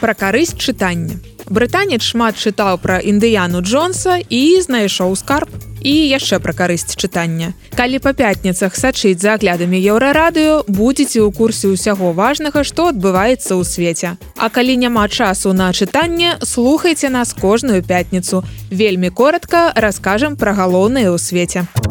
пра карысць чытання. Брытанец шмат чытаў пра індыяну джонса і знайшоў скарб. І яшчэ пра карысць чытання. Калі па пятніцах сачыць за аглядамі еўрарадыё будзеце ў курсе ўсяго важнага што адбываецца ў свеце. А калі няма часу на чытанне слухайце нас кожную пятніцу. Вельмі коротко раскажам пра галоўнае ў свеце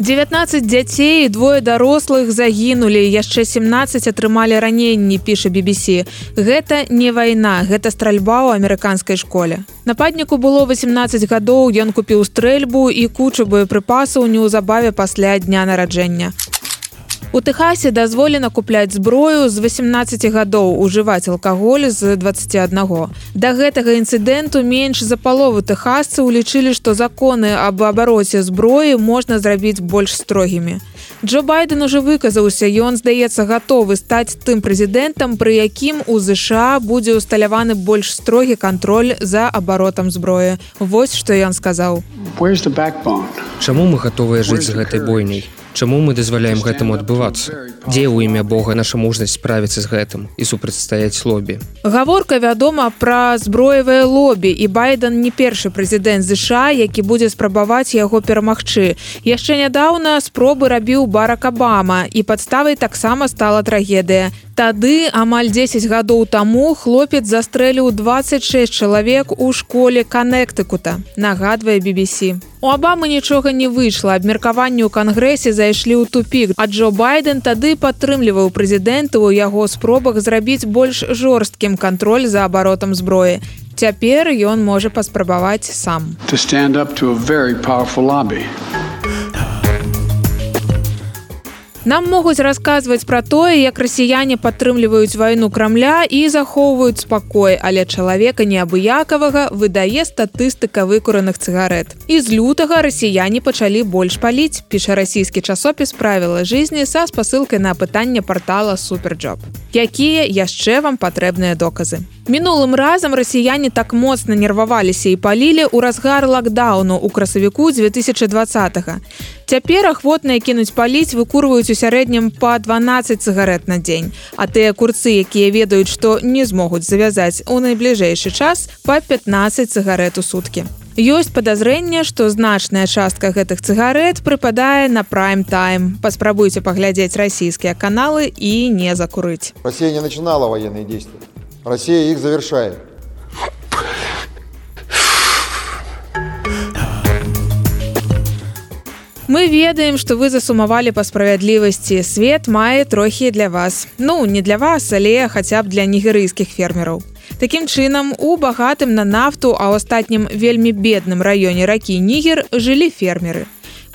19 дзяцей двое дарослых загінулі яшчэ 17 атрымалі раненні піша BBC гэта не вайна гэта стральба ў амерыканскай школе. Нападніку было 18 гадоў ён купіў стрэльбу і кучу боепрыпасаў неўзабаве пасля дня нараджэння у Тэхасе дазволена купляць зброю з 18 гадоў ужываць алкаголь з 21. Да гэтага інцыдэнту менш за палову тэхасцы улічылі, што законы аб абароце зброі можна зрабіць больш строгімі. Джо байден уже выказаўся ён здаецца гатовы стаць тым прэзідэнтам пры якім у ЗША будзе усталяваны больш строгі кантроль за абаротам зброі Вось што ён сказаў Чаму мы гатовыя жыць з гэтай бойняй Чаму мы дазваляем гэтаму адбывацца? Дзе ў імя Бога наша мужнасць справіцца з гэтым і супрацьстаяць лобі? Гаворка вядома пра зброевае лобі і байден не першы прэзідэнт ЗША, які будзе спрабаваць яго перамагчы. Яшчэ нядаўна спробы рабіў барак Абама і падставай таксама стала трагедыя. Тады амаль 10 гадоў таму хлопец застрэліў 26 чалавек у школе канектыкута, нагадвае BBC. У Абамы нічога не выйшла, абмеркаванню ў кангрэсе зайшлі ў тупік. А Джо байден тады падтрымліваў прэзідэнта ў яго спробах зрабіць больш жорсткім кантроль за абаротам зброі. Цяпер ён можа паспрабаваць сам. Нам могуць расказваць пра тое, як расіяне падтрымліваюць вайну крамля і захоўваюць спакой, але чалавека неабыякавага выдае статыстыка выкураных цыгарэт. І з лютага расіяне пачалі больш паліць, піша расійскі часопіс правіла жизни са спасылкай на пытанне портала суперджоб. Якія яшчэ вам патрэбныя доказы. Мінулым разам расіяне так моцна нерваваліся і палілі ў разгар лакдауну ў красавіку 2020. -го. Цяпер ахвотныя кінуць паліць выкурваюць у сярэднім па 12 цыгарэт на дзень. А тыя курцы, якія ведаюць, што не змогуць завязаць у найбліжэйшы час па 15 цыгарэт у суткі. Ёсць падазрэнне, што значная частка гэтых цыгарэт прыпадае на прайм-тайм. Паспрабуйце паглядзець расійскія каналы і не закурыць. Не начинала военные действия. Россия их завершает. Мы ведаем, што вы засумавалі па справядлівасці. Свет мае трохі для вас. Ну, не для вас, але хаця б для нігерыйскіх фермераў. Такім чынам, у багатым на нафту, а ў астатнім вельмі бедным раёне ракі Нігер жылі фермеры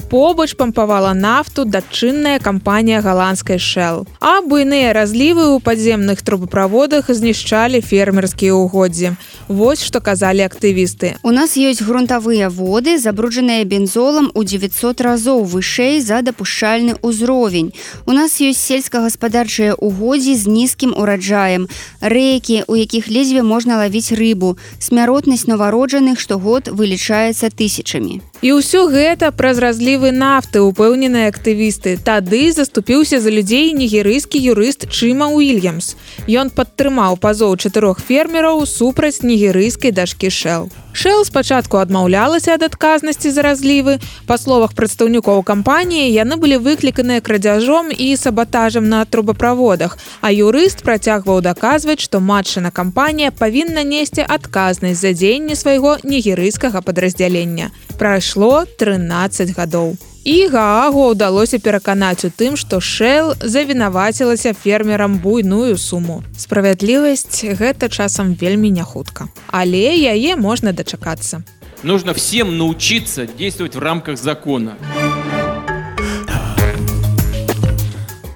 побач пампавала нафту датчынная кампанія галандскай шэл. А буйныя разлівы ў падземных трубаправодах знішчалі фермерскія ўгоддзі. Вось што казалі актывісты. У нас ёсць грунтавыя воды, забруджаныя бензолам у 900 разоў вышэй за дапушчальны ўзровень. У нас ёсць сельскагаспадарчыя угоддзі з нізкім ураджаем, рэкі, у якіх лезве можна лавіць рыбу, смяротнасць нованароджаных штогод вылічаецца тысячамі. І ўсё гэта праз разлівы нафты упэўненыя актывісты. Тады заступіўся за людзей нігерыйскі юрыст Чыма Уильямс. Ён падтрымаў пазоў чатырох фермераў супраць нігерыйскай дашкі шэл. Шэл спачатку адмаўлялася ад адказнасці за разлівы. Па словах прадстаўнікоў кампаніі яны былі выкліканыя крадзяжом і сабатажам на трубаправодах. А юрыст працягваў даказваць, што матчына кампанія павінна несці адказнасць за дзеянне свайго нігерыйскага падраздзялення. Прайшло 13 гадоў. І гаагу ўдалося пераканаць у тым што шэл завінавацілася фермерам буйную суму. Справядлівасць гэта часам вельмі няхутка. Але яе можна дачакацца. Нужно всем научиться действовать в рамках закона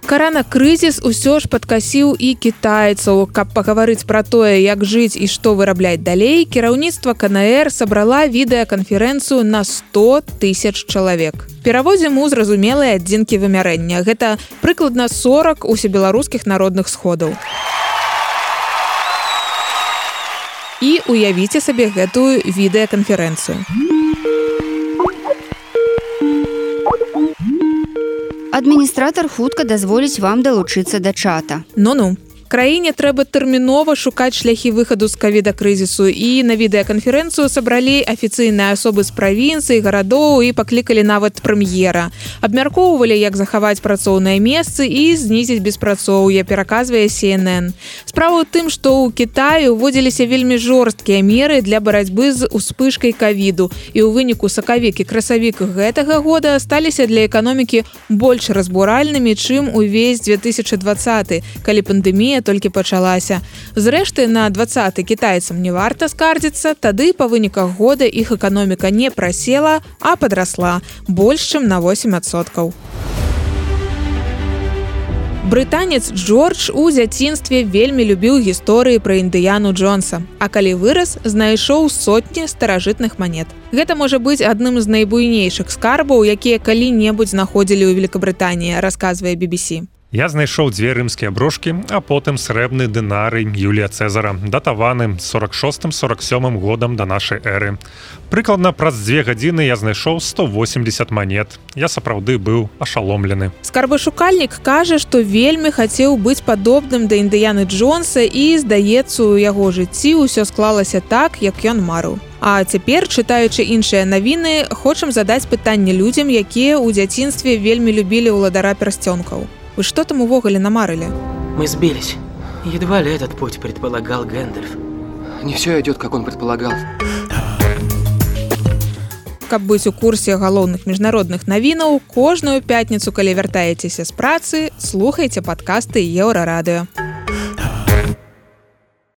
каранакрызіс усё ж падкасіў і кітайцаў каб пагаварыць пра тое як жыць і што вырабляць далей кіраўніцтва кнр сабрала відэаканферэнцыю на 100 тысяч чалавек пераводзім у зразумелыя адзінкі вымярэння гэта прыкладна 40 усебеларускіх народных сходаў. І уявіце сабе гэтую відэаканферэнцыю адміністратор хутка дазволіць вам далучыцца да чата. Ну-ну краіне трэба тэрмінова шукаць шляхі выхаду з кавіда крызісу і на відэаканферэнцыю сабралі афіцыйныя асобы з правінцыі гарадоў і паклікалі нават прэм'ера абмяркоўвалі як захаваць працоўныя месцы і знізіць беспрацоўе пераказвае cnn справа ў тым што ў Китаю уводзіліся вельмі жорсткія меры для барацьбы з успышкай кавіду і ў выніку сакавік і красавік гэтага года сталіся для эканомікі больш разбуральнымі чым увесь 2020 калі пандемія толькі пачалася. Зрэшты, на 20 кітайцам не варта скардзіцца, тады па выніках года іх эканоміка не прасела, а падрасла больш чым на 8соткаў. Брытанец Джордж у дзяцінстве вельмі любіў гісторыі пра індыяну Джонса. А калі вырас, знайшоў сотні старажытных манет. Гэта можа быць адным з найбуйнейшых скарбаў, якія калі-небудзь знаходзілі ў Великабрытаніі, расказвае BBC. Я знайшоў дзве рымскія брошкі, а потым срэбны дынары Юлія Цезара, датаваны 46-47 годам да нашай эры. Прыкладна праз дзве гадзіны я знайшоў 180 манет. Я сапраўды быў ашаломлены. Скарбашукальнік кажа, што вельмі хацеў быць падобным да індыяны Джонса і, здаецца, у яго жыцці ўсё склалася так, як ён марыў. А цяпер, чытаючы іншыя навіны, хочам задаць пытанне людзям, якія ў дзяцінстве вельмі любілі ўладара персцёнкаў. Вы что там увогуле намарылі? Мы сбились. Едва ли этот путь предполагал Гэндальф. Не все идет, как он предполагал. Каб быць у курсе галоўных міжнародных навінаў, кожную пятніцу, калі вяртаецеся з працы, слухайце падкасты еўрарадыё.